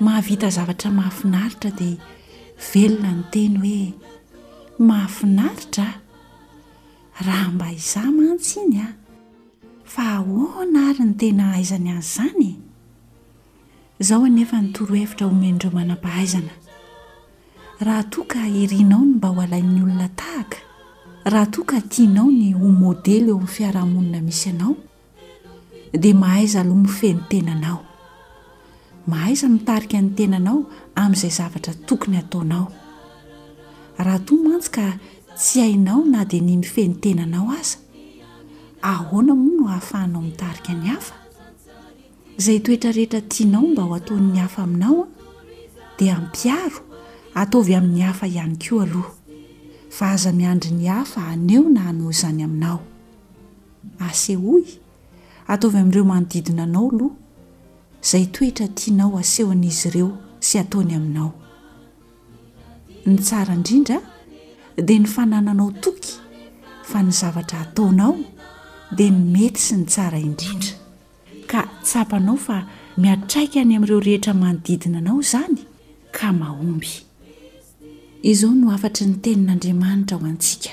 Mahavita zavatra mahafinaritra dia velona ny teny hoe mahafinaritra a! Raha mba izaho mantsy iny a! Fa ahoana ary ny tena ahaizany an'izany e? Izao anefa ny torohevitra omen'ireo manam-pahaizana, Raha toa ka irinao ny mba ho alain'ny olona tahaka, raha toa ka tianao ny ho modely eo amin'ny fiarahamonina misy anao, dia mahaiza aloha mifehy ny tenanao. Mahaiza mitarika ny tenanao amin'izay zavatra tokony hataonao. Raha toa mantsy ka tsy hainao na dia ny mifehy ny tenanao aza, ahoana moa no hahafahanao mitarika ny hafa? Izay toetra rehetra tianao mba ho ataon'ny hafa aminao dia ampiaro, ataovy amin'ny hafa ihany koa aloha. Fa aza miandry ny hafa haneho na hanao izany aminao. Asehoy, ataovy amin'ireo manodidina anao aloha, izay toetra tianao hasehon'izy ireo sy hataony aminao. Ny tsara indrindra dia ny fanananao toky fa ny zavatra hataonao dia ny mety sy ny tsara indrindra, ka tsapanao fa miatraika any amin'ireo rehetra manodidina anao izany ka mahomby. Izao no hafatry ny Tenin'Andriamanitra ho antsika.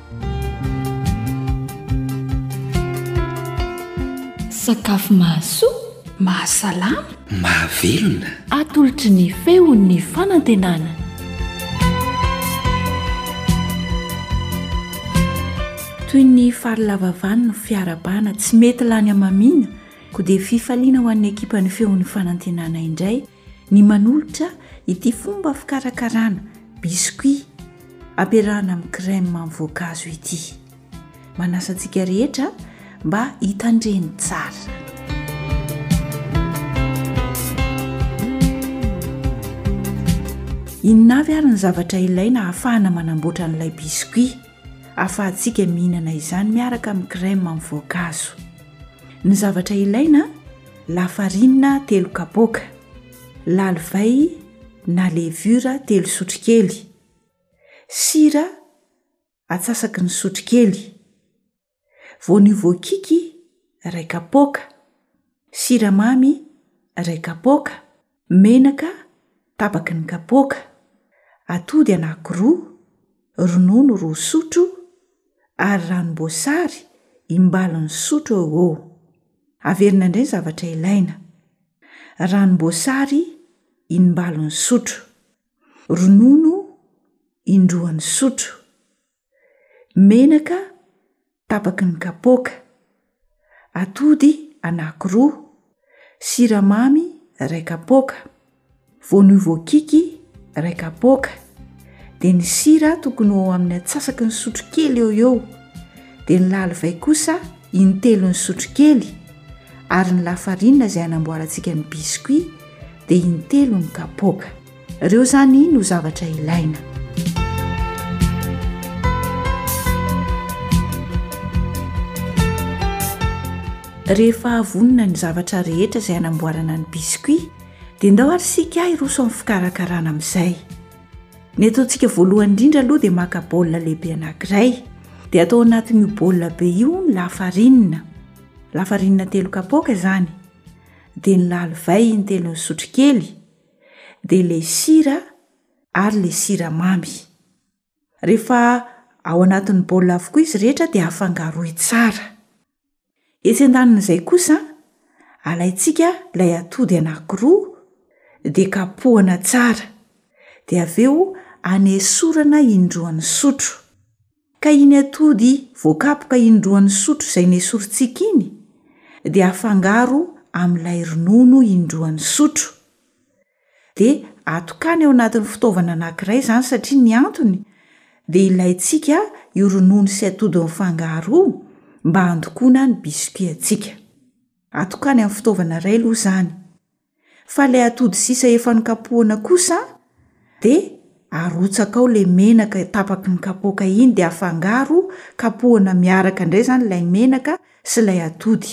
Sakafo mahasoa. Mahasalama. Mahavelona. Atolotry ny feon'ny fanantenana. Toy ny fary lava vany no fiarahabana tsy mety lany hamamiana, koa dia fifaliana ho an'ny ekipan'ny feon'ny fanantenana indray Ny manolotra ity fomba fikarakarana biscuit ampiarahana amin'ny crème amin'ny voankazo ity. Manasa antsika rehetra mba hitandreny tsara. Inona avy ary ny zavatra ilaina ahafahana manamboatra an'ilay biscuit? Ahafahantsika mihinana izany miaraka amin'ny crème amin'ny voankazo. Ny zavatra ilaina, lafarinina telo kapoaka, lalivay na levure telo sotrokely, sira atsasaky ny sotrokely, Voanio voakiky iray kapoaka. Siramamy iray kapoaka. Menaka tapaky ny kapoaka. Atody anankiroa. Ronono roa sotro ary ranom-boasary imbalon'ny sotro eo ho eo. Averina indray ny zavatra ilaina. Ranom-boasary inimbalon'ny sotro. Ronono indroan'ny sotro. Menaka tapaky ny kapoaka. Atody anankiroa. Siramamy iray kapoaka. Voanio voakiky iray kapoaka. Dia ny sira tokony ho ao amin'ny atsasaky ny sotrokely eo eo. Dia ny lalivay kosa intelo ny sotrokely. Ary ny lafarinina izay anamboarantsika ny biscuit dia intelo ny kapoaka. Ireo izany no zavatra ilaina. Rehefa vonona ny zavatra rehetra izay hanamboarana ny biscuit, dia ndao ary isika hiroso amin'ny fikarakarana amin'izay. Ny ataontsika voalohany indrindra aloha dia maka baolina lehibe anankiray, dia atao anatin'io baolina be io ny lafarinina, lafarinina telo kapoaka izany, dia ny lalivay in-telony sotrokely, dia le sira ary le siramamy. Rehefa ao anatin'ny bol avokoa izy rehetra dia afangaroy tsara. Etsy an-danin'izay kosa, alaintsika ilay atody anankiroa dia kapohana tsara, dia avy eo anesorana indroan'ny sotro. Ka iny atody voakapoka indroa nisotro izay nesorintsika iny dia afangaro amin'ilay ronono indroa nisotro. Dia atokana eo anatin'ny fitaovana anankiray izany satria ny antony dia ilaintsika io ronono sy atody mifangaro io mba handokoana ny biscuit-ntsika. Atokany amin'ny fitaovana iray aloha izany. fa ilay atody sisa efa nokapohana kosa an, dia arotsaka ao ilay menaka tapaky ny kapoaka iny dia afangaro kapohana miaraka indray izany ilay menaka sy ilay atody,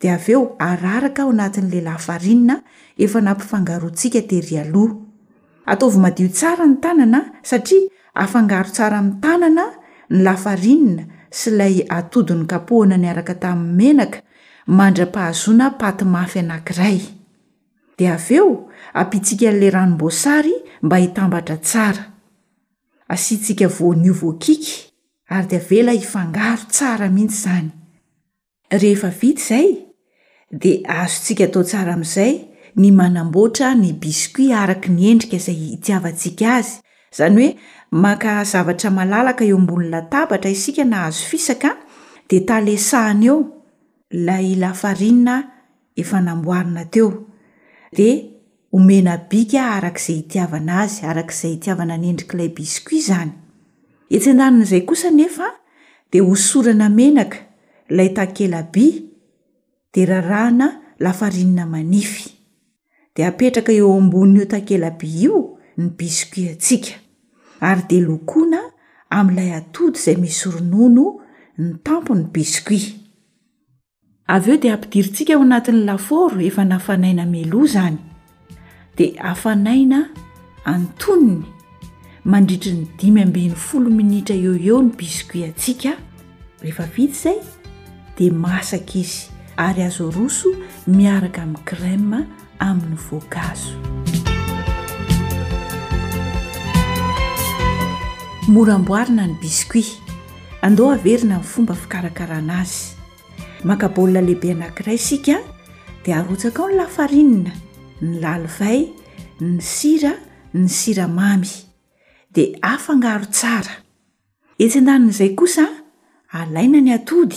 dia avy eo araraka ao anatin'ilay lafarinina efa nampifangaroantsika tery aloha. Ataovy madio tsara ny tanana satria afangaro tsara amin'ny tanana ny lafarinina sy ilay atody nokapohana niaraka tamin'ny menaka mandra-pahazoana paty mafy anankiray. Dia avy eo ampiantsika an'ilay ranom-boasary mba hitambatra tsara. Asiantsika voanio voakiky ary dia avela hifangaro tsara mihitsy izany. Rehefa vita izay, dia azontsika atao tsara amin'izay ny manamboatra ny biscuit araka ny endrika izay hitiavantsika azy, izany hoe maka zavatra malalaka eo ambony latabatra isika na hazo fisaka dia talesahana eo ilay lafarinina efa namboarina teo, dia Omena bika araka izay itiavana azy, araka izay itiavana ny endrik'ilay biscuit izany. Etsy an-danin'izay kosa anefa dia hosorana menaka ilay takela-by dia rarahana lafarinina manify. Dia apetraka eo ambonin'io takela-by io ny biscuit antsika. Ary dia lokoina amin'ilay atody izay misy ronono ny tampon'ny biscuit. Avy eo dia ampidirintsika ao anatin'ny lafaoro efa nafanaina meloa izany. Dia afanaina antonony mandritry ny dimy ambin'ny folo minitra eo eo ny biscuit antsika. Rehefa vita izay dia masaka izy ary azo aroso miaraka amin'ny crème. amin'ny voankazo. Mora amboarina ny biscuit. Andao averina ny fomba fikarakarana azy. Maka baolina lehibe anankiray isika dia arotsaka ao ny lafarinina, ny lalivay, ny sira, ny siramamy dia afangaro tsara. Etsy an-danin'izay kosa, alaina ny atody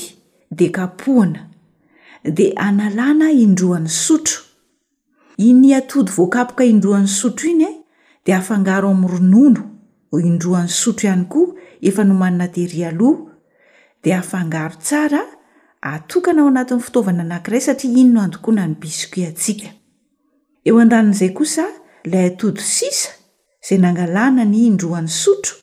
dia kapohina, dia analana indroan'ny sotro. Iny atody voakapoka indroan'ny sotro iny dia afangaro amin'ny ronono indroan'ny sotro ihany koa efa nomanina tery aloha, dia afangaro tsara, atokana ao anatin'ny fitaovana anankiray satria iny no andokoana ny biscuit antsika. Eo an-danin'izay kosa, ilay atody sisa izay nangalana ny indroan'ny sotro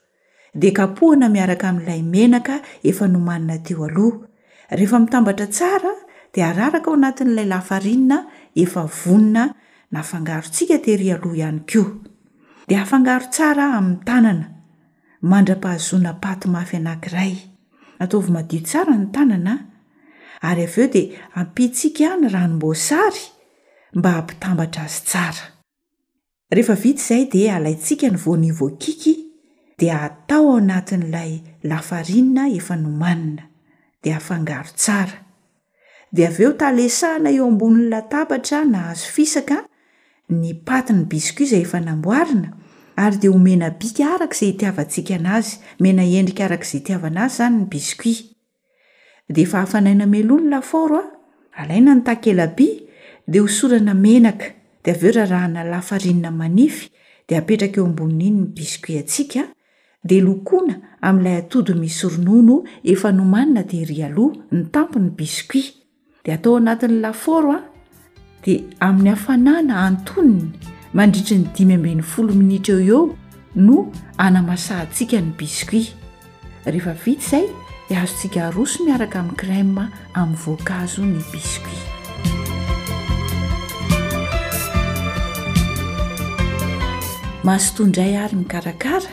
Dia kapohina miaraka amin'ilay menaka efa nomanina teo aloha. Rehefa mitambatra tsara dia araraka ao anatin'ilay lafarinina efa vonona nafangarontsika tery aloha ihany koa. Dia afangaro tsara amin'ny tanana mandra-pahazoana paty mafy anankiray. Ataovy madio tsara ny tanana ary avy eo dia ampiantsika ny ranom-boasary mba hampitambatra azy tsara. Rehefa vita izay dia alaintsika ny voanio voakiky dia atao ao anatin'ilay lafarinina efa nomanina, dia afangaro tsara. Dia avy eo talesahana eo ambonin'ny latabatra na hazo fisaka ny patin'ny biscuit izay efa namboarina ary dia omena bika araka izay itiavantsika anazy, omena endrika araka izay itiavana azy izany ny biscuit. De efa hafanaina meloa ny lafaoro a! Alaina ny takela-by de hosorana menaka de avy eo rarahana lafarinina manify de apetraka eo ambonin'iny ny biscuit antsika de lokoina amin'ilay atody misy ronono efa nomanina de ery aloha ny tampony biscuit dia atao anatin'ny lafaoro a dia amin'ny hafanana antonony mandritry ny dimy ambin'ny folo minitra eo eo no anamasahantsika ny biscuit rehefa vita izay dia azontsika aroso miaraka amin'ny crème amin'ny voankazo ny biscuit mazotoa indray ary mikarakara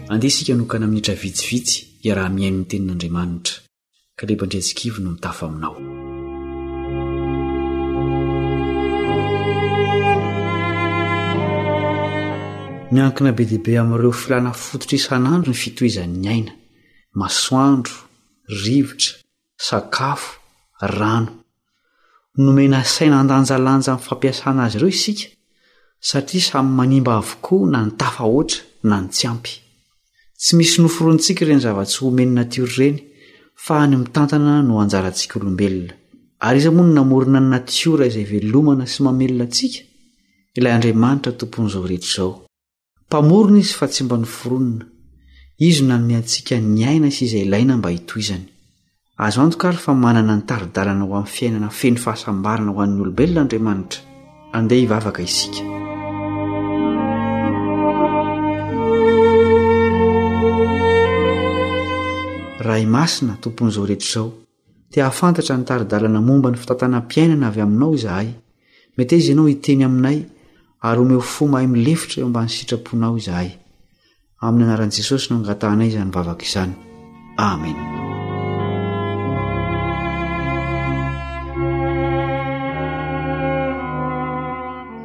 Andeha isika hanokana minitra vitsivitsy hiaraha-mihaino ny Tenin'Andriamanitra. Kaleb Andriantsikivo no mitafo aminao. Miankina be dia be amin'ireo filàna fototra isan'andro ny fitohizan'ny aina, masoandro, rivotra, sakafo, rano. Nomena saina handanjalanja ny fampiasana azy ireo isika satria samy manimba avokoa na ny tafahoatra na ny tsy ampy. Tsy misy noforonintsika ireny zava-tsy omen'ny natiora ireny fa ny mitantana no anjarantsika olombelona. Ary iza moa no namorona ny natiora izay velomana sy mamelona antsika? Ilay Andriamanitra tompon'izao rehetra izao. Mpamorona Izy fa tsy mba noforonina. Izy no nanome antsika ny aina sy izay ilaina mba hitohizany. Azo antoka ary fa manana ny tari-dalana ho amin'ny fiainana feno fahasambarana ho an'ny olombelona Andriamanitra. Andeha hivavaka isika. Ray Masina, Tompon'izao rehetra izao, Te hahafantatra ny tari-dalana momba ny fitantanam-piainana avy aminao izahay. Meteza ianao hiteny aminay ary omeo fo mahay milefitra eo ambany sitraponao izahay. Amin'ny anaran'i Jesosy no angatahanay izany vavaka izany. Amena.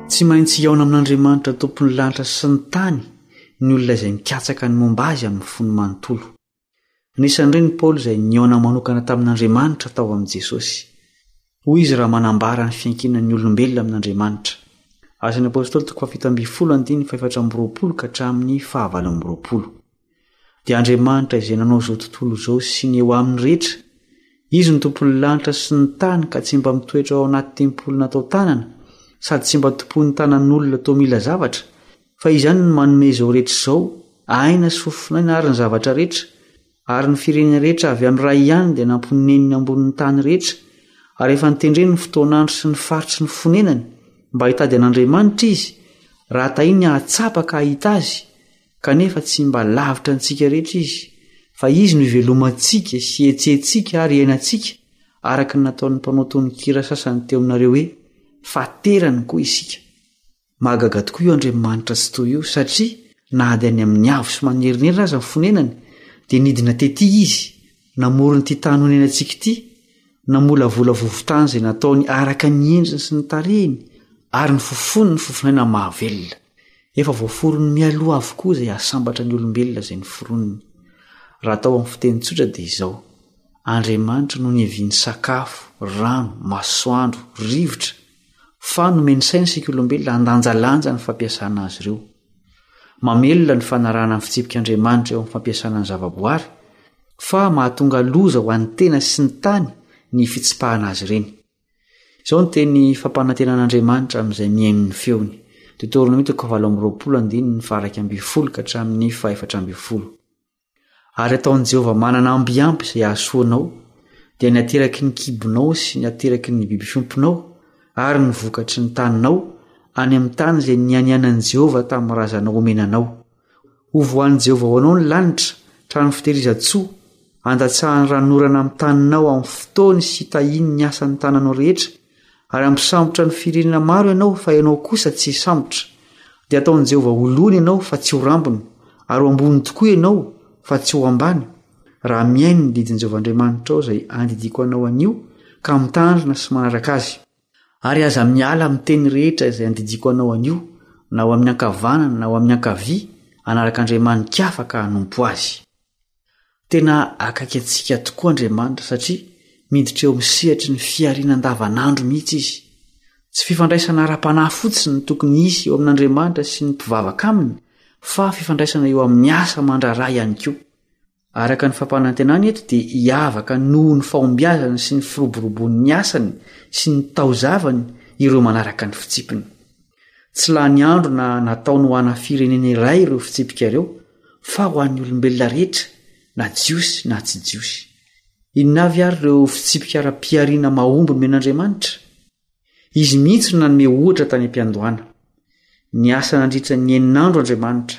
Tsy maintsy hihaona amin'Andriamanitra Tompon'ny lanitra sy ny tany ny olona izay mikatsaka ny momba azy amin'ny fony manontolo. Anisan'ireny i Paoly izay nihaona manokana tamin'Andriamanitra tao amin'i Jesosy. Hoy izy raha manambara ny fiankinan'ny olombelona amin'Andriamanitra. Asan'ny Apôstôly toko fahafito ambin'ny folo andininy fahefatra amby roapolo ka hatramin'ny fahavalo amby roapolo. Dia Andriamanitra izay nanao izao tontolo izao sy ny eo aminy rehetra, Izy no tompon'ny lanitra sy ny tany ka tsy mba mitoetra ao anaty tempoly natao tanana, sady tsy mba tompon'ny tanan'olona toa mila zavatra, Fa izany no manome izao rehetra izao, aina sy fofonaina ary ny zavatra rehetra, ary ny firenena rehetra avy amin'ny Ray ihany dia namponeniny ambonin'ny tany rehetra, ary efa notendreny ny fotoan'andro sy ny faritry ny fonenany, mba hitady an'Andriamanitra izy, raha tahiny hahatsapa ka hahita azy, kanefa tsy mba lavitra antsika rehetra izy, fa izy no ivelomantsika sy ihetsehantsika ary iainantsika, araka ny nataon'ny mpanao tononkira sasany teo aminareo hoe, Faterany koa isika. Mahagaga tokoa io Andriamanitra tsy toy io satria na ady any amin'ny avo sy manerinerina aza ny fonenany dia nidina tety izy, namory ity tany honenantsika ity, namolavola vovon-tany izay nataony araka ny endriny sy ny tarehiny ary ny fofony ny fofonaina mahavelona. Efa voaforony mialoha avokoa izay hasambatra ny olombelona izay noforoniny. Raha atao amin'ny fiteny tsotra dia izao, Andriamanitra no niaviany sakafo, rano, masoandro, rivotra, fa nomeny saina isika olombelona handanjalanja ny fampiasana azy ireo. Mamelona ny fanarahana ny fitsipik'Andriamanitra eo amin'ny fampiasana ny zavaboary, fa mahatonga loza ho an'ny tena sy ny tany ny fitsipahana azy ireny. Izao ny teny fampanantenan'Andriamanitra amin'izay mihaino ny feony. Deuteronomie toko fahavalo amby roapolo andininy faha iraika ambin'ny folo ka hatramin'ny fahefatra ambin'ny folo. Ary ataon'i Jehovah manana ambiampy izay hahasoa anao, dia ny ateraky ny kibonao sy ny ateraky ny biby fiompinao ary ny vokatry ny taninao any amin'ny tany izay nianianan'i Jehovah tamin'ny razanao homena anao. Hovoahan'i Jehovah ho anao ny lanitra, trano fitehirizan-tsoa, andatsahan'ny ranon'orana amin'ny taninao amin'ny fotoany sy tahiany ny asan'ny tananao rehetra, Ary hampisambotra ny firenena maro ianao fa ianao kosa tsy hisambotra. Dia hataon'i Jehovah ho lohany ianao fa tsy ho rambony, ary ho ambony tokoa ianao fa tsy ho ambany, raha mihaino ny didin'i Jehovah Andriamanitrao izay andidiako anao anio ka mitandrina sy manaraka azy. Ary aza miala amin'ny teny rehetra izay andidiako anao anio, na ho amin'ny ankavanana na ho amin'ny ankavia, hanaraka andriamani-kafa ka hanompo azy. Tena akaiky antsika tokoa Andriamanitra satria miditra eo amin'ny sehatry ny fihariana andavanandro mihitsy izy. Tsy fifandraisana ara-panahy fotsiny no tokony hisy eo amin'Andriamanitra sy ny mpivavaka aminy fa fifandraisana eo amin'ny asa aman-draharaha ihany koa. Araka ny fampanantenana eto dia hiavaka noho ny fahombiazany sy ny firoborobon'ny asany sy ny taozavany ireo manaraka ny fitsipiny. Tsy lany andro na nataony ho ana firenena iray ireo fitsipika ireo, fa ho an'ny olombelona rehetra, na Jiosy na tsy Jiosy. Inona avy ary ireo fitsipika ara-pihariana mahomby nomen'Andriamanitra? Izy mihitsy no nanome ohatra tany am-piandohana. Niasa nandritra ny enin'andro Andriamanitra.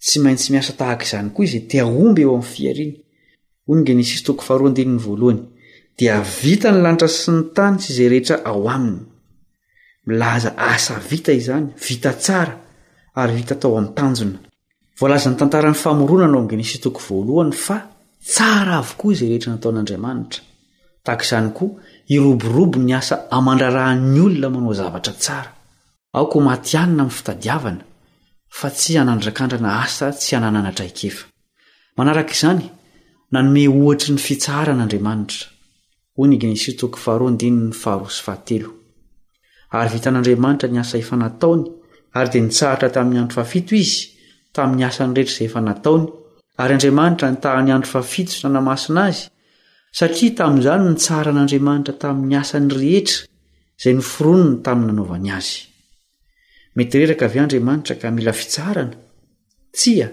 Tsy maintsy miasa tahaka izany koa izy te hahomby eo amin'ny fihariany. Hoy ny Genesisy toko faharoa andininy voalohany, dia vita ny lanitra sy ny tany sy izay rehetra ao aminy. Milaza asa vita izany, vita tsara ary vita tao amin'ny tanjona. Voalazan'ny tantaran'ny famoronana ao amin'ny Genesisy toko voalohany fa tsara avokoa izay rehetra nataon'Andriamanitra. Tahaka izany koa, hiroborobo ny asa aman-draharahan'ny olona manao zavatra tsara. Aoka ho matihanina amin'ny fitadiavana, fa tsy hanandrakandrana asa tsy hananana traikefa. Manaraka izany, nanome ohatry ny fitsaharana Andriamanitra. hoy ny Genesisy toko faharoa andininy faharoa sy fahatelo. Ary vitan'Andriamanitra ny asa efa nataony, ary dia nitsahatra tamin'ny andro fahafito izy, tamin'ny asany rehetra izay efa nataony, ary Andriamanitra nitaha ny andro fahafito sy nanamasina azy, satria tamin'izany no nitsaharan'Andriamanitra tamin'ny asany rehetra izay noforoniny tamin'ny nanaovany azy. Mety reraka avy Andriamanitra ka mila fitsaharana? Tsia,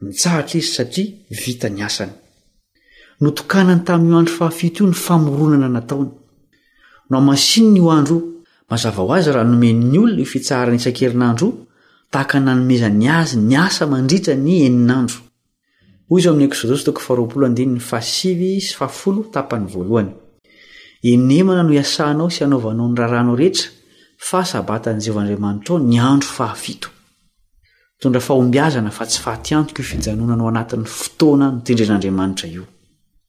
mitsahatra izy satria vita ny asany. Notokanany tamin'io andro fahafito io ny famoronana nataony. No amasininy io andro io. Mazava ho azy raha nomen'ny olona io fitsaharana isan-kerinandro io, tahaka ny nanomezany azy ny asa mandritra ny enin'andro. Hoy izao amin'ny Eksodosy toko faharoapolo andininy fahasivy sy fahafolo tapany voalohany. Inemana no iasanao sy anaovanao ny raharahanao rehetra fa sabatan'i Jehovah Andriamanitrao ny andro fahafito. Mitondra fahombiazana fa tsy fatiantoka io fijanonana ao anatin'ny fotoana notendren'Andriamanitra io.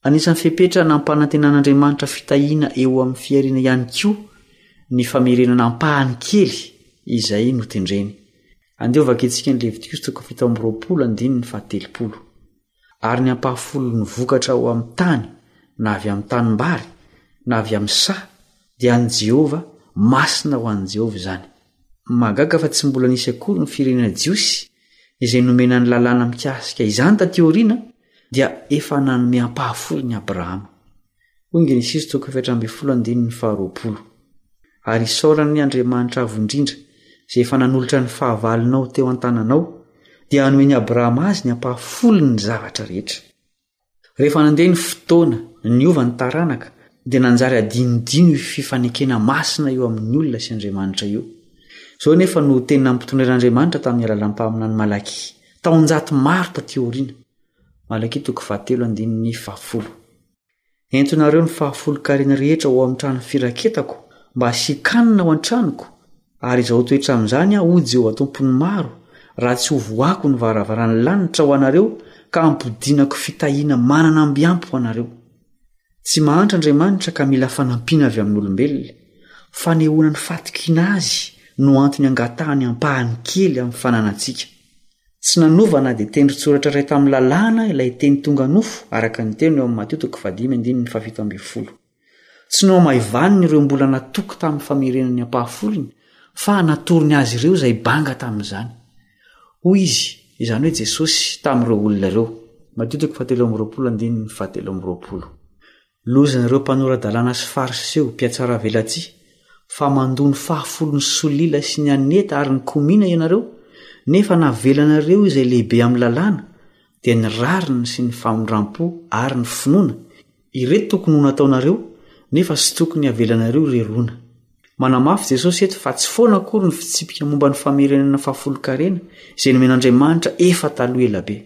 Anisan'ny fepetra nampanantenan'Andriamanitra fitahiana eo amin'ny fihariana ihany koa ny famerenana ampahany kely izay notendreny. Andeha ho vakintsika ny Levitiosy toko fito amby roapolo andininy fahatelopolo. Ary ny ampahafolon'ny vokatra ao amin'ny tany, na avy amin'ny tanimbary, na avy amin'ny saha, dia an'i Jehovah, masina ho an'i Jehovah izany. Mahagaga fa tsy mbola nisy akory ny firenena jiosy izay nomena ny Lalàna mikasika izany tatỳ aoriana dia efa nanome ampahafolony Abrahama. hoy ny Genesisy toko efatra ambin'ny folo andininy faharoapolo. Ary isaorana ny Andriamanitra Avo Indrindra, izay efa nanolotra ny fahavalonao teo an-tananao, dia hanomen'i Abrahama azy ny ampahafolony ny zavatra rehetra. Rehefa nandeha ny fotoana, niova ny taranaka, dia nanjary adinodino io fifanekena masina eo amin'ny olona sy Andriamanitra io. Izao anefa no teny nampitondrain'Andriamanitra tamin'ny alalan'ny mpaminany Malakia, taonjato maro tatỳ aoriana. Malakia toko fahatelo andininy fahafolo. Entonareo ny fahafolon-karena rehetra ao amin'ny trano firaketako mba hikaninana ao an-tranoko, ary izao toetra amin'izany aho, hoy Jehovah Tompon'ny Maro, raha tsy hovohako ny varavaran'ny lanitra ho anareo ka hampodinako fitahiana manana ambiampy ho anareo. Tsy mahantra Andriamanitra ka mila fanampiana avy amin'olombelona. Fanehoana ny fatokiana azy no antony angatahany ampahany kely amin'ny fananantsika. Tsy nanova na dia tendron-tsoratra iray tamin'ny Lalàna ilay teny tonga nofo, araka ny teny eo amin'ny Matio toko fahadimy andininy fahafito ambin'ny folo. Tsy nohamaivaniny ireo mbola natoky tamin'ny famerenany ny ampahafolony, fa natorony azy ireo izay banga tamin'izany. Hoy izy, izany hoe Jesosy, tamin'ireo olona ireo. Matio toko fahatelo amby roapolo andininy fahatelo amby roapolo. Lozan'ireo mpanora-dalàna sy Fariseo, mpihatsaravelatsihy, fa mandoa ny fahafolon'ny solila sy ny aneta ary ny komina ianareo, nefa navelanareo izay lehibe amin'ny lalàna, dia ny rariny sy ny famindram-po ary ny finoana, ireto tokony ho nataonareo, nefa tsy tokony havelanareo ry rona. Manamafy Jesosy eto fa tsy foana akory ny fitsipika momba ny famerenana fahafolon-karena izay nomen'Andriamanitra efa taloha elabe.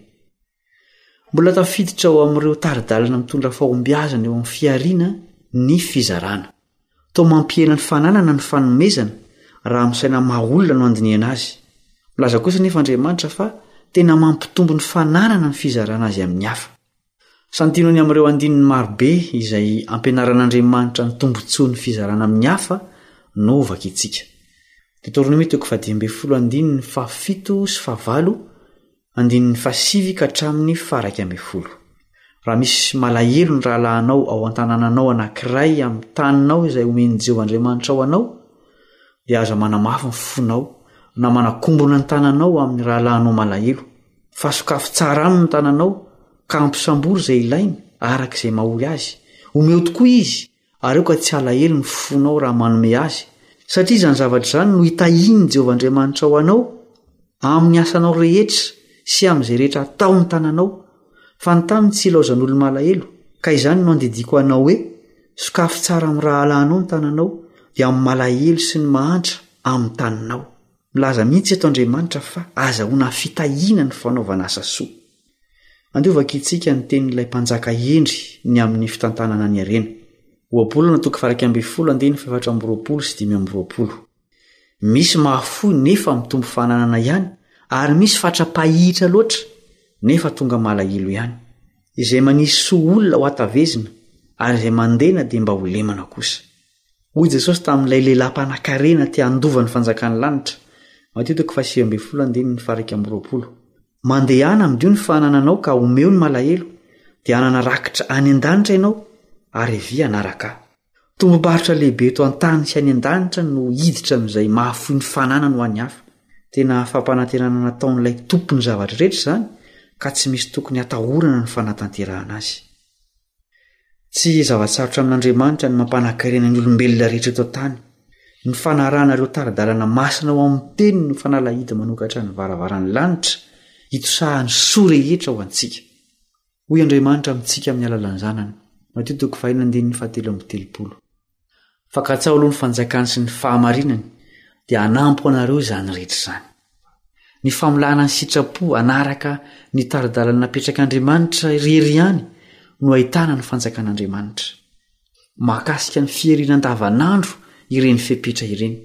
Mbola tafiditra ao amin'ireo tari-dalana mitondra fahombiazana eo amin'ny fihariana ny fizarana. Toa mampihena ny fananana ny fanomezana raha amin'ny saina maha olona no andinihana azy. Milaza kosa anefa Andriamanitra fa tena mampitombo ny fananana ny fizarana azy amin'ny hafa. Santiono ny amin'ireo andininy marobe izay ampianaran'Andriamanitra ny tombontsoan'ny fizarana amin'ny hafa no hovakintsika. Deoteronomia toko fahadimy ambin'ny folo andininy fahafito sy fahavalo andininy fahasivy ka hatramin'ny faharaika ambin'ny folo. Raha misy malahelo ny rahalahinao ao an-tanànanao anankiray amin'ny taninao izay omen'i Jehovah Andriamanitrao anao, dia aza manamafy ny fonao na manakombona ny tananao amin'ny rahalahinao malahelo, fa sokafy tsara aminy ny tananao ka ampisambory izay ilainy araka izay mahory azy. Omeo tokoa izy ary aoka tsy halahelo ny fonao raha manome azy, satria izany zavatra izany no hitahian'i Jehovah Andriamanitrao anao amin'ny asanao rehetra sy amin'izay rehetra atao ny tananao, fa ny tany tsy ilaozan'olo-malahelo, ka izany no andidiako anao hoe, sokafy tsara amin'ny rahalahinao ny tananao, dia amin'ny malahelo sy ny mahantra amin'ny taninao. Milaza mihitsy eto Andriamanitra fa azahoana fitahiana ny fanaovana asa soa. Andiovaka isika ny tenin'ilay Mpanjaka hendry ny amin'ny fitantanana ny harena. Ohabolana toko faha iraika ambin'ny folo andininy faha efatra amby roapolo sy dimy amby roapolo. Misy mahafoy nefa mitombo fananana ihany ary misy fatra-pahihitra loatra nefa tonga malahelo ihany. Izay manisy soa olona ho atavezina ary izay mandena dia mba ho lemana kosa. Hoy Jesosy tamin'ilay lehilahy mpanankarena te handova ny fanjakan'ny lanitra, Matio toko faha sivy ambin'ny folo andininy faha iraika amby roapolo, Mandehana amin'io ny fanananao ka omeo ny malahelo, dia hanana rakitra any an-danitra ianao, ary avia hanaraka ahy. Tombom-barotra lehibe eto an-tany sy any an-danitra no hiditra amin'izay mahafoy ny fananany ho an'ny hafa. Tena fampanantenana nataon'ilay Tompon'ny zavatra rehetra izany, ka tsy misy tokony hatahorana ny fanatanterahana azy. Tsy zava-tsarotra amin'Andriamanitra ny mampanan-karena ny olombelona rehetra eto an-tany. Ny fanarahana ireo tari-dalana masina ao amin'ny teniny no fanalahidy manokatra ny varavaran'ny lanitra hitosahan'ny soa rehetra ho antsika. Hoy Andriamanitra amintsika amin'ny alalan'ny Zanany. fa katsaho aloha ny fanjakany sy ny fahamarinany dia hanampo anareo izany rehetra izany. Ny famolahana ny sitrapo anaraka ny taridalana napetrak'Andriamanitra irery ihany no ahitana ny fanjakan'Andriamanitra. Makasika ny fiheriana andavanandro ireny fepetra ireny.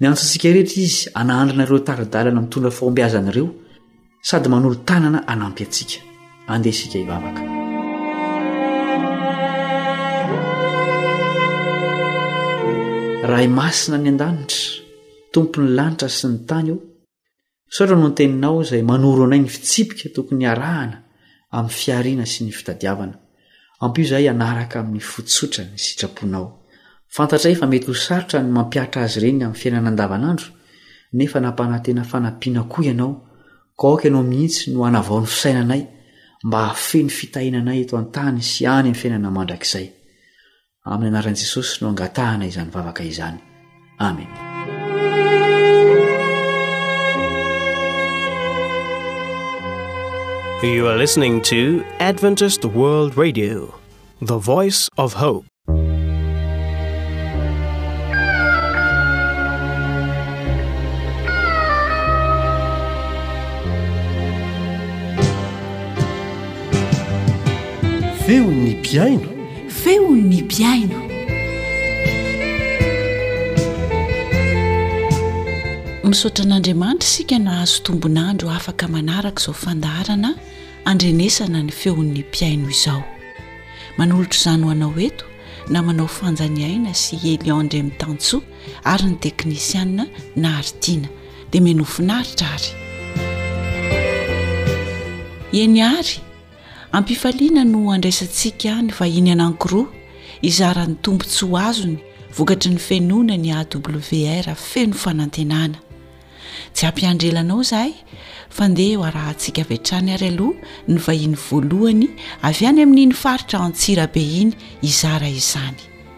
Miantso antsika rehetra izy hanahandrina ireo tara-dalana mitondra fahombiazana ireo sady manolo-tanana hanampy antsika. Andeha isika hivavaka. Ray masina any an-danitra, tompon'ny lanitra sy ny tany ô, Misaotra noho ny teninao izay manoro anay ny fitsipika tokony harahana amin'ny fihariana sy ny fitadiavana. Ampio izahay hanaraka amin'ny fo tsotra ny sitraponao. Fantatray fa mety ho sarotra ny mampihatra azy ireny amin'ny fiainana andavanandro, nefa nampanantena fanampiana koa ianao, ka aoka ianao mihitsy no hanavao ny fisainanay mba hahafehy ny fitahiana anay eto an-tany sy any amin'ny fiainana mandrakizay. Amin'ny anaran'i Jesosy no angatahana izany vavaka izany. Amena. You are listening to Adventist World Radio, the voice of hope. Feon'ny piaino Feon'ny mpihaino. Misaotra an'Andriamanitra isika nahazo tombon'andro afaka manaraka izao fandaharana andrenesana ny feon'ny mpihaino izao. Manolotra izany ho anao eto namanao Fanja Niaina sy Elion Andriamitantsoa ary ny teknisiana Nary Tiana. Dia menofinaritra ary. Eny ary. Am-pifaliana no andraisantsika ny vahiny anankiroa hizara ny tombontsoa azony vokatry ny fenoana ny AWR feno fanantenana. Tsy hampiandrela anao izahay fa ndeha hoarahantsika avy hatrany ary aloha ny vahiny voalohany avy any amin'iny faritra Antsirabe iny hizara izany.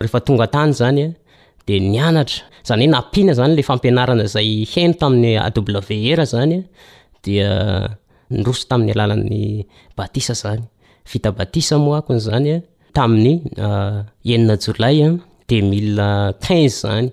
Rehefa tonga tany izany dia nianatra, izany hoe nampiana izany ilay fampianarana izay heno tamin'ny AWR izany dia niroso tamin'ny alalan'ny batisa izany. Vita batisa moa akony izany tamin'ny enina jolay 2015 izany.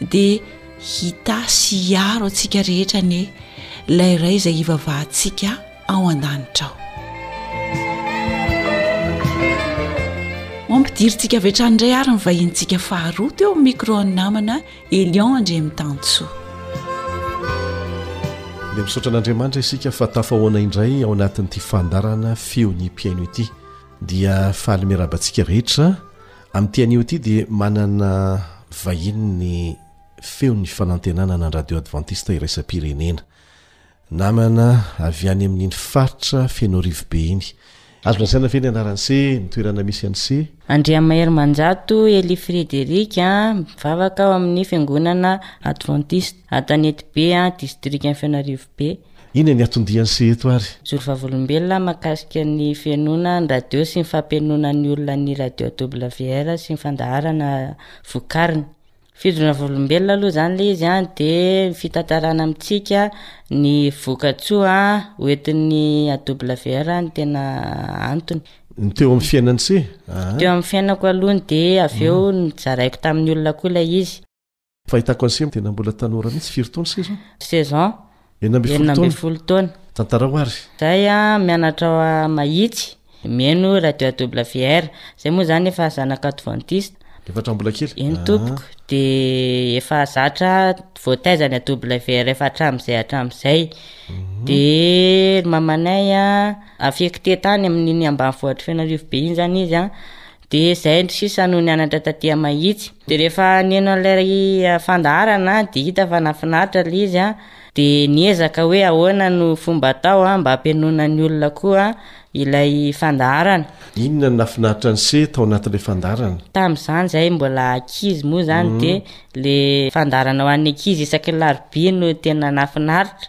dia hita sy hiaro antsika rehetra anie ilay iray izay hivavahantsika ao an-danitra ao mampidirintsika avy hatrany indray ary ny vahinintsika faharoa teo amin'ny micro-ny namana Elion Andriamitansoa dia misaotra an'Andriamanitra isika fa tafahoana indray ao anatin'ity fandarana feon'ny mpihaino ity dia faly miarabantsika rehetra Amin'ity anio ity dia manana vahiny ny Feon'ny Fanantenana na Radio Advantista Iraisam-pirenena. Namana avy any amin'iny faritra Fenoarivo be iny. Azo lazaina ve ny anaran'i Se, ny toerana misy an'i Se? Andriamaherimanjato Elie Frédéric, mivavaka ao amin'ny Fiangonana Advantista. Antanety be a, distrikan'i Fianarivo be. Ina ny atondiany se eto ary. Mijoro vavolombelona makasika ny fenoana ny radio sy ny fampenoana ny olona ny radio WR sy ny fandaharana vokariny. Fijorona vavolombelona aloha zany le izy an de fitantarana amintsika ny vokatsoa hoentin'ny AWR ny tena antony. Ny teo amin'ny fiainany se? Teo amin'ny fiainako aloha ny de avy eo mm. nizaraiko tamin'ny olona koa ilay izy. Fahitako an'i Semo tena mbola tanora mihitsy, firy taona se zao? Saison, enina ambin'ny folo taona. Tantarao ary. Zay a, mianatra ao Mahitsy, mihaino radio AWR, zay moa zany efa zanaka adventiste. Efa hatramin'ny mbola kely? Eny ah. tompoko, de efa zatra voataiza ny AWR efa hatramin'izay hatramin'izay. Mhm. De mamanay a, affecté tany amin'iny ambanivohitr'i Fenarivo be iny zany izy a. Dia izay indry sisa no nianatra taty Mahitsy. Dia rehefa niheno an'ilay fandaharana aho dia hita fa nahafinaritra ilay izy dia niezaka hoe ahoana no fomba atao mba hampihenoana ny olona koa ilay fandaharana. Inona no nahafinaritra niseho tao anatin'ilay fandaharana? Tamin'izany izahay mbola ankizy moa izany dia ilay fandaharana ho an'ny ankizy isaky ny larobia no tena nahafinaritra.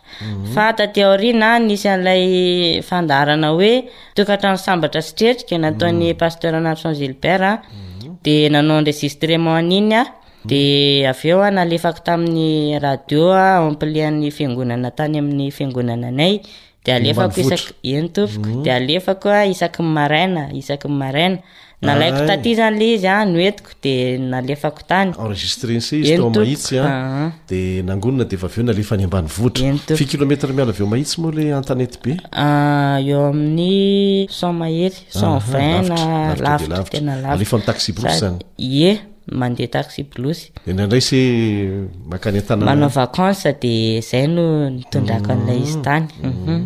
Fa taty aoriana nisy an'ilay fandaharana hoe Tokantrano sambatra sy tretrika nataon'ny mm. pasteur Anatson Gilbert a mm. dia nanao enregistrement an'iny a dia avy eo a nalefako tamin'ny radio a amplian'ny fiangonana tany amin'ny fiangonana anay dia alefako isaky eny tompoko mm. dia alefako a isaky ny maraina isaky ny maraina Nalaiko taty izany le izy an, noentiko de nalefako tany. Enregistreny se izy tao Mahitsy an, ah. de nangonina de vaveo nalefa any ambanivohitra. Firy kilomètre miala avy ao Mahitsy moa le Antanety be? Ah, eo amin'ny cent mahery, cent ah, vingt na lavitra tena lavitra. Alefa amin'ny taxi brousse zany. Ie, mandeha taxi brousse. Indraindray se makany an-tanàna. Manao vacances de zay no nitondrako an'ilay izy tany. Mhm.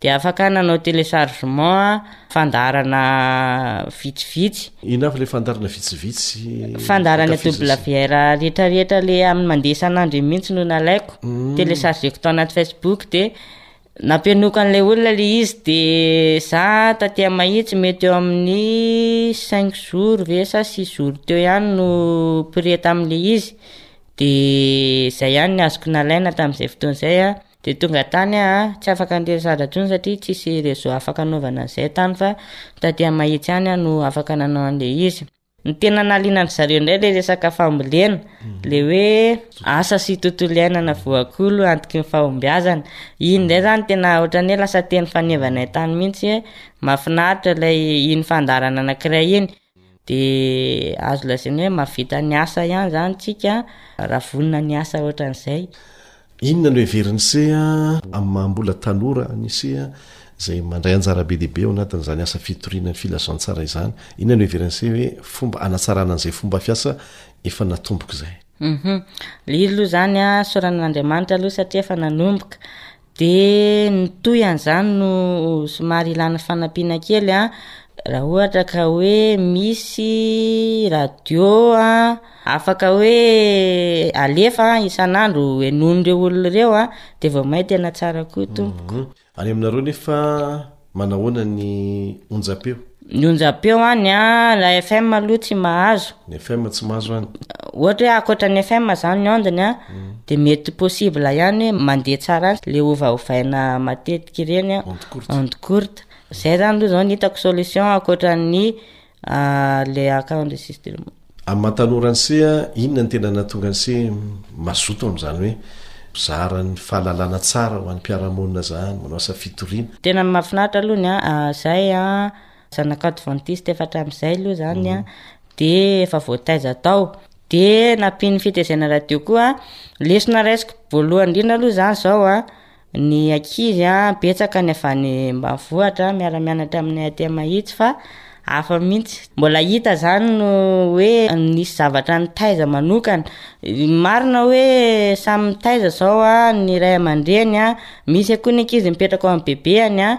Dia afaka nanao téléchargement fandaharana vitsivitsy. Inona avy ilay fandaharana vitsivitsy? Fandaharana WR rehetra rehetra ilay amin'ny mandeha isan'andro iny mihitsy no nalaiko. Hmm. Téléchargeko tao anaty Facebook dia nampianoako an'ilay olona ilay izy dia za taty mahitsy mety eo amin'ny cinq jours ve sa six jours teo ihany no prêt tamin'ilay izy dia izay ihany ny azoko nalaina tamin'izay fotoana izay an. Dia tonga tany aho a, tsy afaka andeha Sahadra intsony satria tsisy réseau afaka anaovana an'izay tany fa taty amin'ny Mahitsy any aho no afaka nanao an'ilay izy. Ny tena nahaliana an-dry zareo indray ilay resaka fambolena, ilay hoe asa sy tontolo iainana voakolo antoky ny fahombiazana. Iny indray izany tena ohatran'ny hoe lasa teny fanevanay tany mihitsy hoe mahafinaritra ilay iny fandaharana anankiray iny. Dia azo lazaina hoe mahavita ny asa ihany izany isika raha vonona ny hiasa ohatran'izay. Inona no heverin'i Seha amin'ny maha mbola tanora an'i Seha izay mandray anjara be dia be ao anatin'izany asa fitoriana ny filazantsara izany? Inona no heverin'i Seha hoe fomba hanatsarana an'izay fomba fiasa efa natomboko izay? Ilay izy aloha izany an, soranin'Andriamanitra aloha satria efa nanomboka. Dia mitohy an'izany no somary ilana fanampiana kely an, raha ohatra ka hoe misy radio an, afaka hoe alefa isan'andro henoin'ireo olona ireo an, dia vao may tena tsara koa tompoko. Any aminareo nefa Manahoana ny onjam-peo? Ny onjam-peo any a, la FM aloha tsy mahazo. Ny FM tsy mahazo any. Ohatra hoe ankoatra ny FM zany ny onde-ny a, dia mety possible ihany hoe mandeha tsara any le ovaovaina matetika ireny a, onde courte, zay zany aloha zao ny hitako solution ankoatra ny Aleha akany le system. Amin'ny maha tanora an'se a, inona no tena nahatonga an'se mazoto amin'izany hoe mizara ny fahalalana tsara ho an'ny mpiara-monina zany, manao asa fitoriana? Tena mahafinaritra aloha ny ahy, zahay a zanaka advantiste efa hatramin'izay aloha zany a de efa voataiza tao, de nampian'ny fitaizana radio koa lesona raisiko voalohany indrindra aloha zany zao a, Ny ankizy betsaka ny avy any ambanivohitra miara mianatra aminay aty Mahitsy fa hafa mihitsy. Mbola hita izany no hoe nisy zavatra nitaiza manokana. Marina hoe samy mitaiza izao ny ray aman-dreny, misy koa ny ankizy mipetraka ao amin'ny bebehany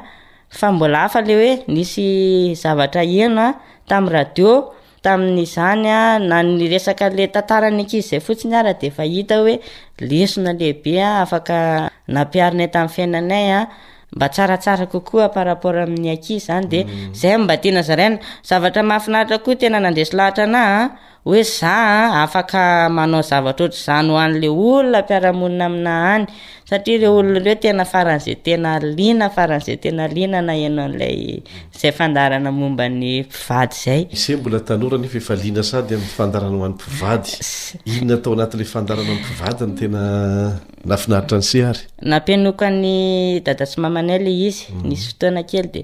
fa mbola hafa ilay hoe nisy zavatra heno tamin'ny radio Tamin'izany, na ny resaka ilay tantaran'ny ankizy izay fotsiny ary dia efa hita hoe lesona lehibe afaka nampiharinay tamin'ny fiainanay mba tsaratsara kokoa par rapport amin'ny ankizy izany dia mm. izay mba tiana zaraina. Zavatra mahafinaritra koa tena nandresy lahatra anah an, hoe za an, afaka manao zavatra ohatr'izany ho an'ilay olona mpiara-monina aminah any, Satria ireo olona ireo tena faran'izay tena liana faran'izay tena liana naheno an'ilay izay fandaharana momba ny mpivady izay. Ise mbola tanora nefa efa liana sady amin'ny fandaharana ho an'ny mpivady. Inona tao anatin'ilay fandaharana mpivady no tena nahafinaritra an'ise ary? Nampianokan'i dada sy mamanay ilay izy, nisy fotoana kely dia.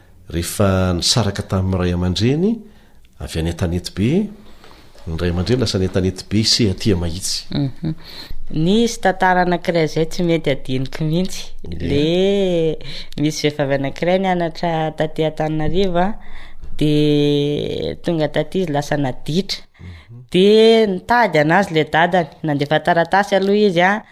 Rehefa nisaraka tamin'ny ray aman-dreny avy any an-tanety be, ny ray aman-dreny lasa any an-tanety be Seatia Mahitsy. Nisy tantara anankiray izay tsy mety hadinoko mihitsy. Le misy vehivavy anankiray nianatra taty Antananarivo a, de tonga taty izy lasa naditra. De nitady anazy le dadany, nandefa taratasy aloha izy a.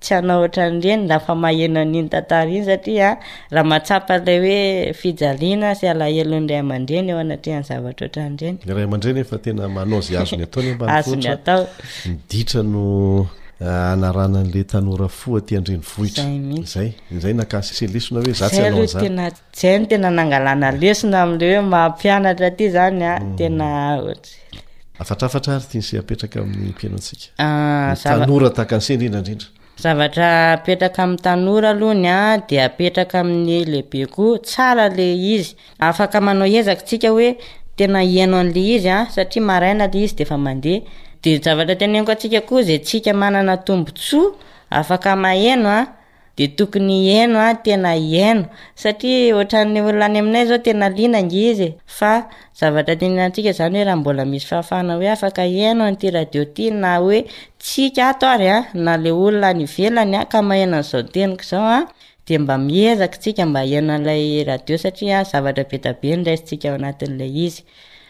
Tsy hanao ohatran'ireny raha fa maheno an'iny tantara iny satria raha mahatsapa ilay hoe fijaliana sy alahelon'ny ray aman-dreny eo anatrehan'ny zavatra ohatran'ireny. Ny ray aman-dreny efa tena manao izay azony atao ny ambanivohitra. Ny ditra no hanarahana an'ilay tanora fo aty an-drenivohitra. Izay mihitsy. Izay, izay naka-se lesona hoe za tsy hanao an'izany. Tsy hay ny tena nangalana lesona amin'ilay hoe maha mpianatra ity izany an, hmm. tena ohatry. Afatrafatra ary tiany sy apetraka amin'ny mpianatsika. Ah, tanora tahaka an'se indrindra indrindra. Zavatra apetraka amin'ny tanora aloha ny a ah, dia apetraka amin'ny lehibe koa tsara le izy. Afaka manao ezaka tsika hoe tena hieno an'le izy a ah, satria maraina le izy de efa mandeha. De zavatra teneniko antsika koa izay tsika manana tombontsoa afaka maheno a. dia tokony hieno a, tena hieno satria ohatran'ny olona any aminay izao tena liana nge izy e, fa zavatra tenenintsika izany hoe raha mbola misy fahafahana hoe afaka hieno an'ity radio ity na hoe tsika ato ary a, na ilay olona any ivelany a, ka maheno an'izao teniko izao a, dia mba miezaka isika mba hieno an'ilay radio satria zavatra be dia be no raisintsika ao anatin'ilay izy.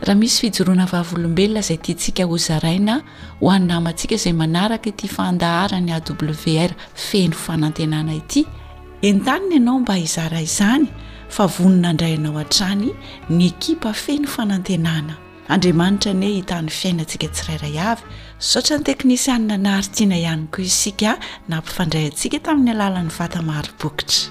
Raha misy fijoroana vavolombelona izay tiantsika hozaraina ho an'ny namantsika izay manaraka ity fandaharan'ny AWR feno fanantenana ity, entanina ianao mba hizara izany fa vonona handray anao hatrany ny ekipa feno fanantenana. Andriamanitra anie hitany fiainantsika tsirairay avy. Misaotra ny teknisianina Naharitina ihany koa isika nampifandray antsika tamin'ny alalan'ny vata mari-bokotra.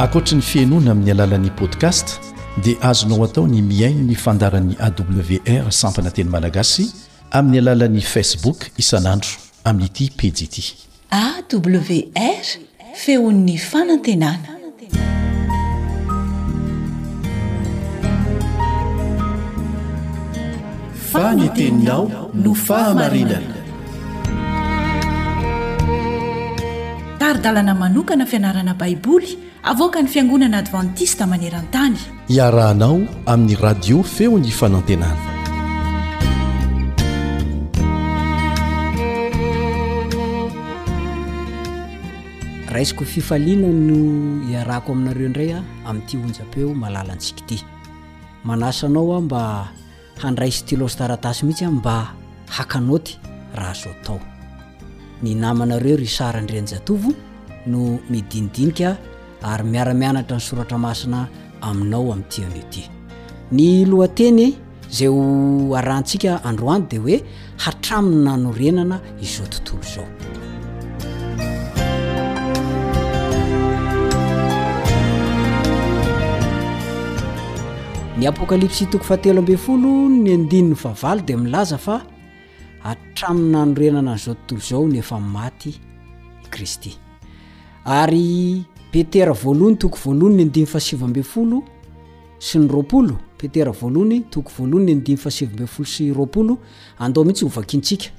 Ankoatry ny fihenoana amin'ny alalan'ny podcast dia azonao atao ny mihaino ny fandaharan'ny awr sampana teny malagasy amin'ny alalan'ny facebook isan'andro amin'ity pejy ity. AWR, feon'ny fanantenana. Fa ny teninao no fahamarinana. Tari-dalana manokana fianarana Baiboly avoakan'ny Fiangonana Advantista maneran-tany. Iarahanao amin'ny Radio Feon'ny Fanantenana. Raisiko fifaliana no iarako aminareo indray amin'ity onjam-peo malalantsika ity. Manasa anao aho mba Handray stylo sy taratasy mihitsy aho mba haka naoty raha azo atao. Ny namanareo ry Sara Andrianjatovo no midinidinika ary miara-mianatra ny soratra masina aminao amin'ity anio ity. Ny lohateny izay ho arahantsika androany dia hoe hatramin'ny nanorenana izao tontolo izao. ny apokalypsy toko fahatelo ambe folo ny andininy fahavalo dia milaza fa hatramin'ny nanorenana an'izao tontolo izao ny efa maty i kristy ary petera voalohany toko voalohany ny andiny fahasivambe folo sy ny roapolo, Petera voalohany, toko voalohany, ny andininy fahasivy ambin'ny folo sy roapolo, andao mihitsy ho vakintsika.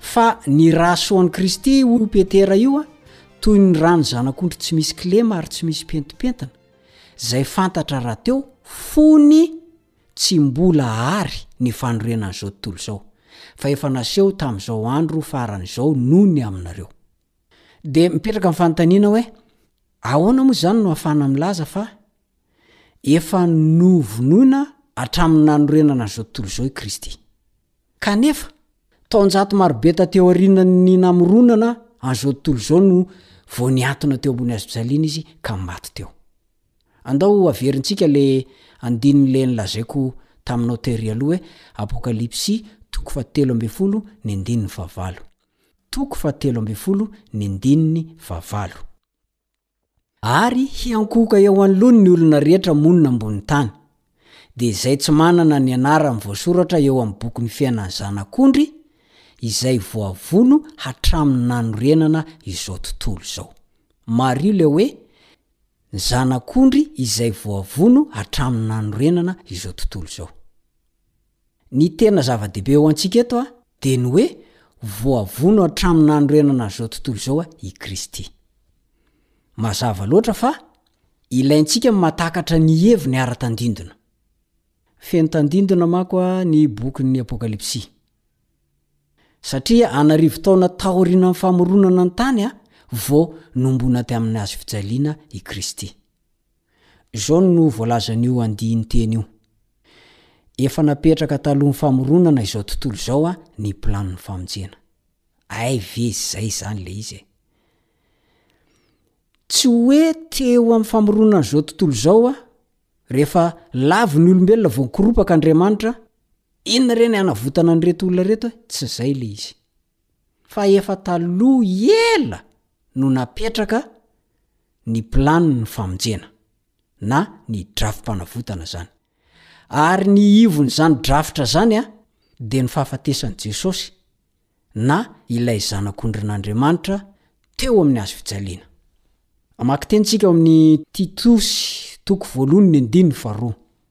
Fa ny rà soa an'i Kristy, hoy Petera io, toy ny ràn'ny zanak'ondry tsy misy kilema ary tsy misy pentimpentina, izay fantatra rahateo, fony tsy mbola àry ny fanorenan'izao tontolo izao, fa efa naseho tamin'izao andro farany izao noho ny aminareo. Dia mipetraka ny fanontaniana hoe, Ahoana moa izany no ahafahana milaza fa. Efa novonoina hatramin'ny nanorenana izao tontolo izao i Kristy. Kanefa, taonjato marobe taty aorianan'ny namoronana an'izao tontolo izao no vao nihantona teo ambony hazofijaliana izy ka maty teo. Andao haverintsika ilay andininy ilay nolazaiko taminao tery aloha hoe Apokalypsy toko fahatelo ambin'ny folo ny andininy fahavalo. Toko fahatelo ambin'ny folo ny andininy fahavalo. Ary hiankohoka eo anoloany ny olona rehetra monina ambony tany. Dia izay tsy manana ny anarany voasoratra eo amin'ny bokin'ny fiainan'ny Zanak'ondry, izay voavono hatramin'ny nanorenana izao tontolo izao. Mariho ilay hoe, Ny Zanak'ondry izay voavono hatramin'ny nanorenana izao tontolo izao. Ny tena zava-dehibe ho antsika eto dia ny hoe voavono hatramin'ny nanorenana an'izao tontolo izao i Kristy. Mazava loatra fa ilaintsika ny mahatakatra ny heviny ara-tandindona. Feno tandindona manko ny bokin'ny Apokalypsy. Satria an'arivo taona taorianan'ny famoronana ny tany vao nombona tamin'ny hazofijaliana i Kristy. Izao no voalazan'io andian-teny io, Efa napetraka talohan'ny famoronana izao tontolo izao ny planin'ny famonjena. Hay ve izay izany ilay izy e! Tsy hoe teo amin'ny famoronana izao tontolo izao, rehefa lavin'ny olombelona vao nikoropaka Andriamanitra, inona re ny hanavotana an'ireto olona ireto e? Tsy izay ilay izy. fa efa taloha ela no napetraka ny plan ny famonjena na ny drafi-panavotana zany ary ny ivon'izany drafitra zany a de ny fahafatesan'i Jesosy na ilay zanak'ondrin'Andriamanitra teo amin'ny hazo fijaliana. Hamaky teny tsika ao amin'ny Titosy toko voalohany ny andininy faharoa.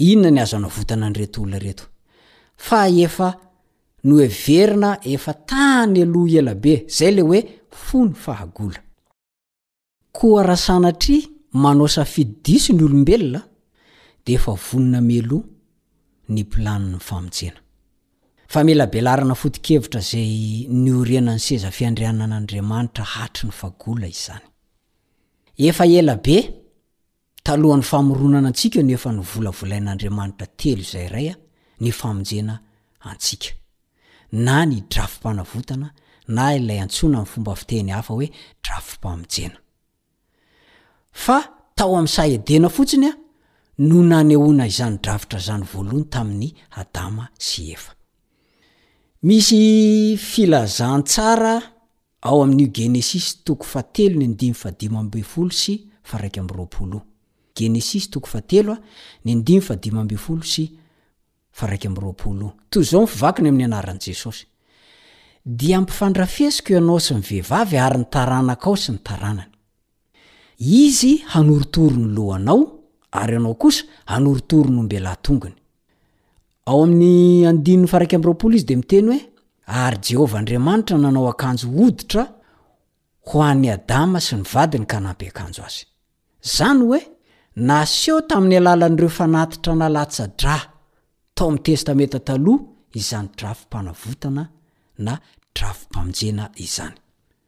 Inona ny azo anavotana an'ireto olona ireto? Fa efa noheverina efa tany aloha ela be, zay le hoe fony fahagola. Koa raha sanatria manao safidy diso ny olombelona dia efa vonona mialoha ny planin'ny famonjena. Famelabelarana foto-kevitra izay niorenan'ny seza fiandrianan'Andriamanitra hatry ny fagola izany. Efa ela be Talohan'ny famoronana antsika no efa novolavolain'Andriamanitra telo izay iray ny famonjena antsika. Na ny drafi-panavotana na ilay antsoina amin'ny fomba fiteny hafa hoe drafi-pamonjena. Fa tao amin'ny saha Edena fotsiny no nanehoana izany drafitra izany voalohany tamin'i Adama sy Eva. Misy filazantsara. Ao amin'io Genesisy toko fahatelo ny andininy fahadimy ambin'ny folo sy faharaika amby roapolo. Genesisy toko fahatelo ny andininy fahadimy ambin'ny folo sy faharaika amby roapolo. Toy izao ny fivakiny amin'ny anaran'i Jesosy, Dia ampifandrafesiko ianao sy ny vehivavy ary ny taranakao sy ny taranany. Izy hanorotoro ny lohanao, ary ianao kosa hanorotoro ny ombelà tongony. Ao amin'ny andininy faharaika amby roapolo izy dia miteny hoe, Ary Jehovah Andriamanitra nanao akanjo hoditra ho an'i Adama sy ny vadiny ka nampiakanjo azy. Izany hoe, naseho tamin'ny alalan'ireo fanatitra nalatsa-drà tao amin'ny Testamenta Taloha izany drafi-panavotana na drafi-pamonjena izany.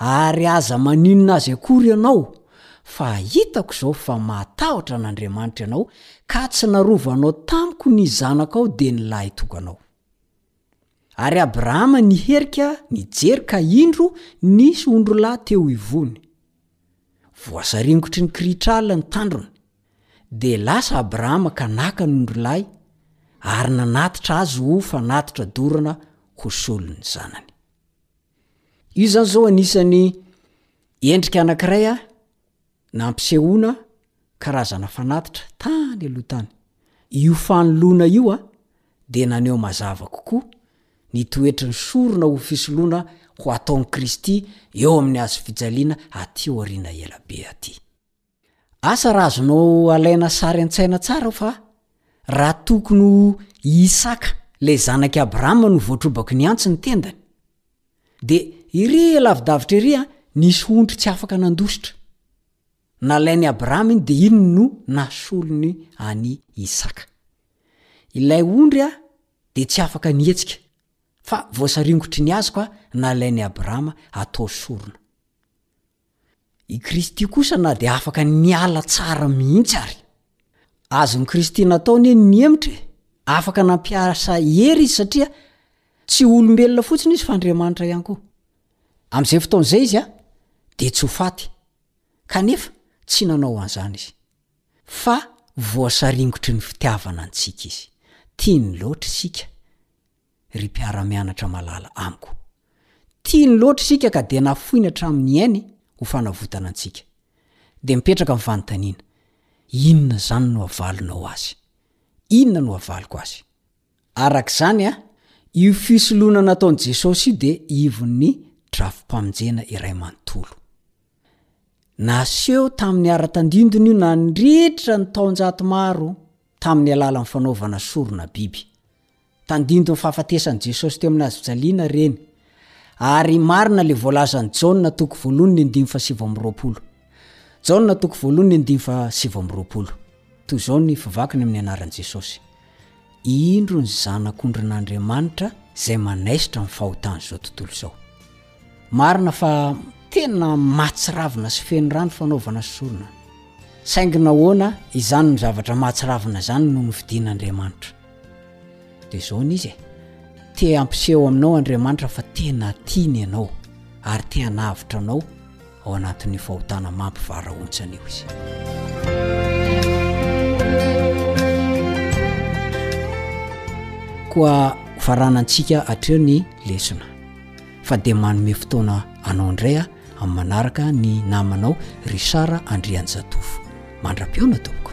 Ary aza maninona azy akory ianao, fa hitako izao fa matahotra an'Andriamanitra ianao, ka tsy narovanao tamiko ny zanakao dia ny lahitokanao. Ary Abrahama niherika nijery ka indro nisy ondrolahy teo ivony. Voasaringotry ny kirihitra alina ny tandrony. Dia lasa Abrahama ka naka ny ondrolahy, ary nanatitra azy ho fanatitra dorana ho solon'ny zanany. Io zany zao anisan'ny endrika anankiray a nampisehoana karazana fanatitra tany aloha tany. Io fanoloana io a dia naneho mazava kokoa ny toetry ny sorona ho fisoloana ho ataon'i Kristy eo amin'ny hazo fijaliana aty aoriana ela be aty. Asa raha azonao alaina sary an-tsaina tsara ao fa raha tokony ho i Isaka ilay zanak'i Abrahama no voatrobaky ny antsy ny tendany, dia ery lavidavitra ery nisy hontry tsy afaka nandositra. Nalain'i Abrahama iny dia iny no nasolony an'i Isaka. Ilay ondry dia tsy afaka nihetsika, fa voasaringotry ny hazo ka nalain'i Abrahama atao sorona. I Kristy kosa na dia afaka niala tsara mihitsy ary. Azon'i Kristy natao anie ny nihemotra e! Afaka nampiasa hery Izy satria tsy olombelona fotsiny Izy fa Andriamanitra ihany koa. Amin'izay fotoana izay Izy dia tsy ho faty, kanefa tsy nanao an'izany Izy. Fa voasaringotry ny fitiavana antsika Izy. Tiany loatra isika. ry mpiara-mianatra malala amiko. Tiany loatra isika ka dia nafoiny hatramin'ny ainy ho fanavotana antsika. Dia mipetraka ny fanontaniana, inona izany no havalonao azy? Inona no havaliko azy? Araka izany, io fisoloana nataon'i Jesosy io dia ivon'ny drafi-pamonjena iray manontolo. Naseho tamin'ny ara-tandindona io nandritra ny taonjato maro tamin'ny alalan'ny fanaovana sorona biby. Tandindon'ny fahafatesan'i Jesosy teo amin'ny hazofijaliana ireny, ary marina ilay voalazan'i Jaona toko voalohany ny andininy fahasivy amby roapolo. Jaona toko voalohany ny andininy fahasivy amby roapolo. Toy izao ny fivakiny amin'ny anaran'i Jesosy. Indro ny Zanak'ondrin'Andriamanitra izay manaisotra ny fahotan'izao tontolo izao. Marina fa tena mahatsiravina sy feno rà ny fanaovana sorona. Saingy nahoana izany no zavatra mahatsiravina izany no nofidin'Andriamanitra? Dia izao no izy e, te hampiseho aminao Andriamanitra fa tena tiany ianao ary te hanavotra anao, ao anatin'io fahotana mampivarahontsana io izy. koa faranantsika hatreo ny lesona fa dia manome fotoana anao indray aho amin'ny manaraka ny namanao Richard Andrianjatovo mandra-pihaona tompoko